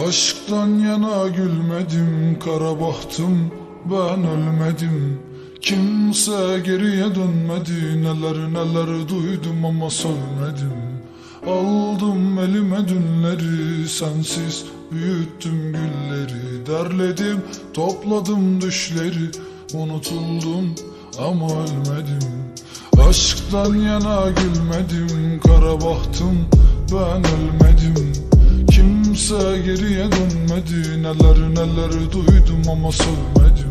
Aşktan yana gülmedim kara bahtım ben ölmedim. Kimse geriye dönmedi neler neler duydum ama sövmedim Aldım elime dünleri sensiz büyüttüm gülleri. Derledim topladım düşleri unutuldum ama ölmedim. Aşktan yana gülmedim kara bahtım ben ölmedim Kimse geriye dönmedi. Neler neler duydum ama sövmedim.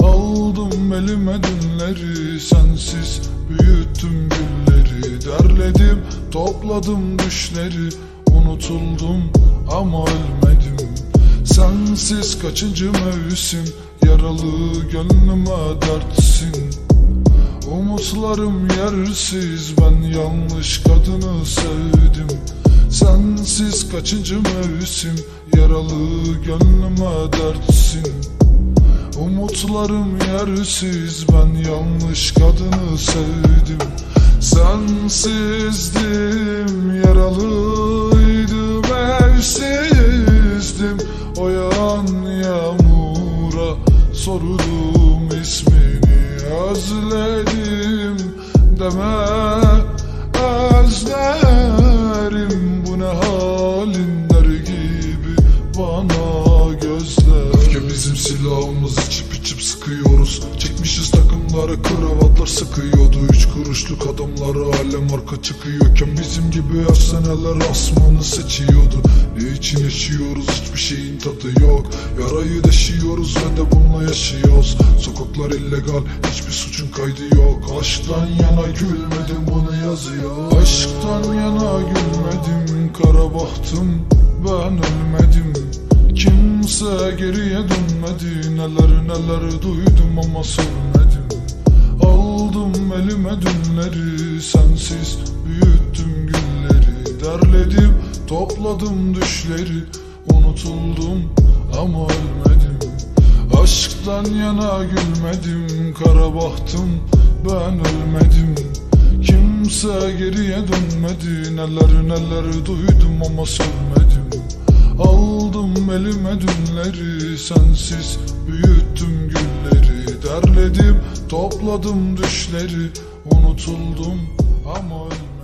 Aldım elime dünleri Sensiz büyüttüm gülleri. Derledim topladım düşleri. Unutuldum ama ölmedim. Sensiz kaçıncı mevsim? Yaralı gönlüme dertsin. Umutlarım yersiz. Ben yanlış kadını sevdim Sensiz kaçıncı mevsim? Yaralı gönlüme dertsin. Umutlarım yersiz ben yanlış kadını sevdim. Sensizdim yaralıydım evsizdim. O yan yağmura sordum ismini özledim deme özlerim bu ne halin der gibi bana gözler. Öfke bizim silahımız içip içip sıkıyoruz. Çekmişiz takımları kravatlar sıkıyordu. Üç kuruşluk adamları alem arka çıkıyorken Bizim gibi efsaneler asmanı seçiyordu. Ne için yaşıyoruz? Hiçbir şeyin tadı yok. Yarayı deşiyoruz ve de bununla yaşıyoruz. Sokaklar illegal hiçbir suçun kaydı yok. Aşktan yana gülmedim bunu yazıyor. Aşktan yana gülmedim kara bahtım ben ölmedim. Kimse geriye dönmedi Neler neler duydum ama sövmedim Aldım elime dünleri Sensiz büyüttüm gülleri. Derledim topladım düşleri Unutuldum ama ölmedim. Aşktan yana gülmedim Kara bahtım ben ölmedim Kimse geriye dönmedi. Neler neler duydum ama sövmedim. Aldım elime dünleri Sensiz büyüttüm gülleri. Derledim topladım düşleri. Unutuldum ama ölmedim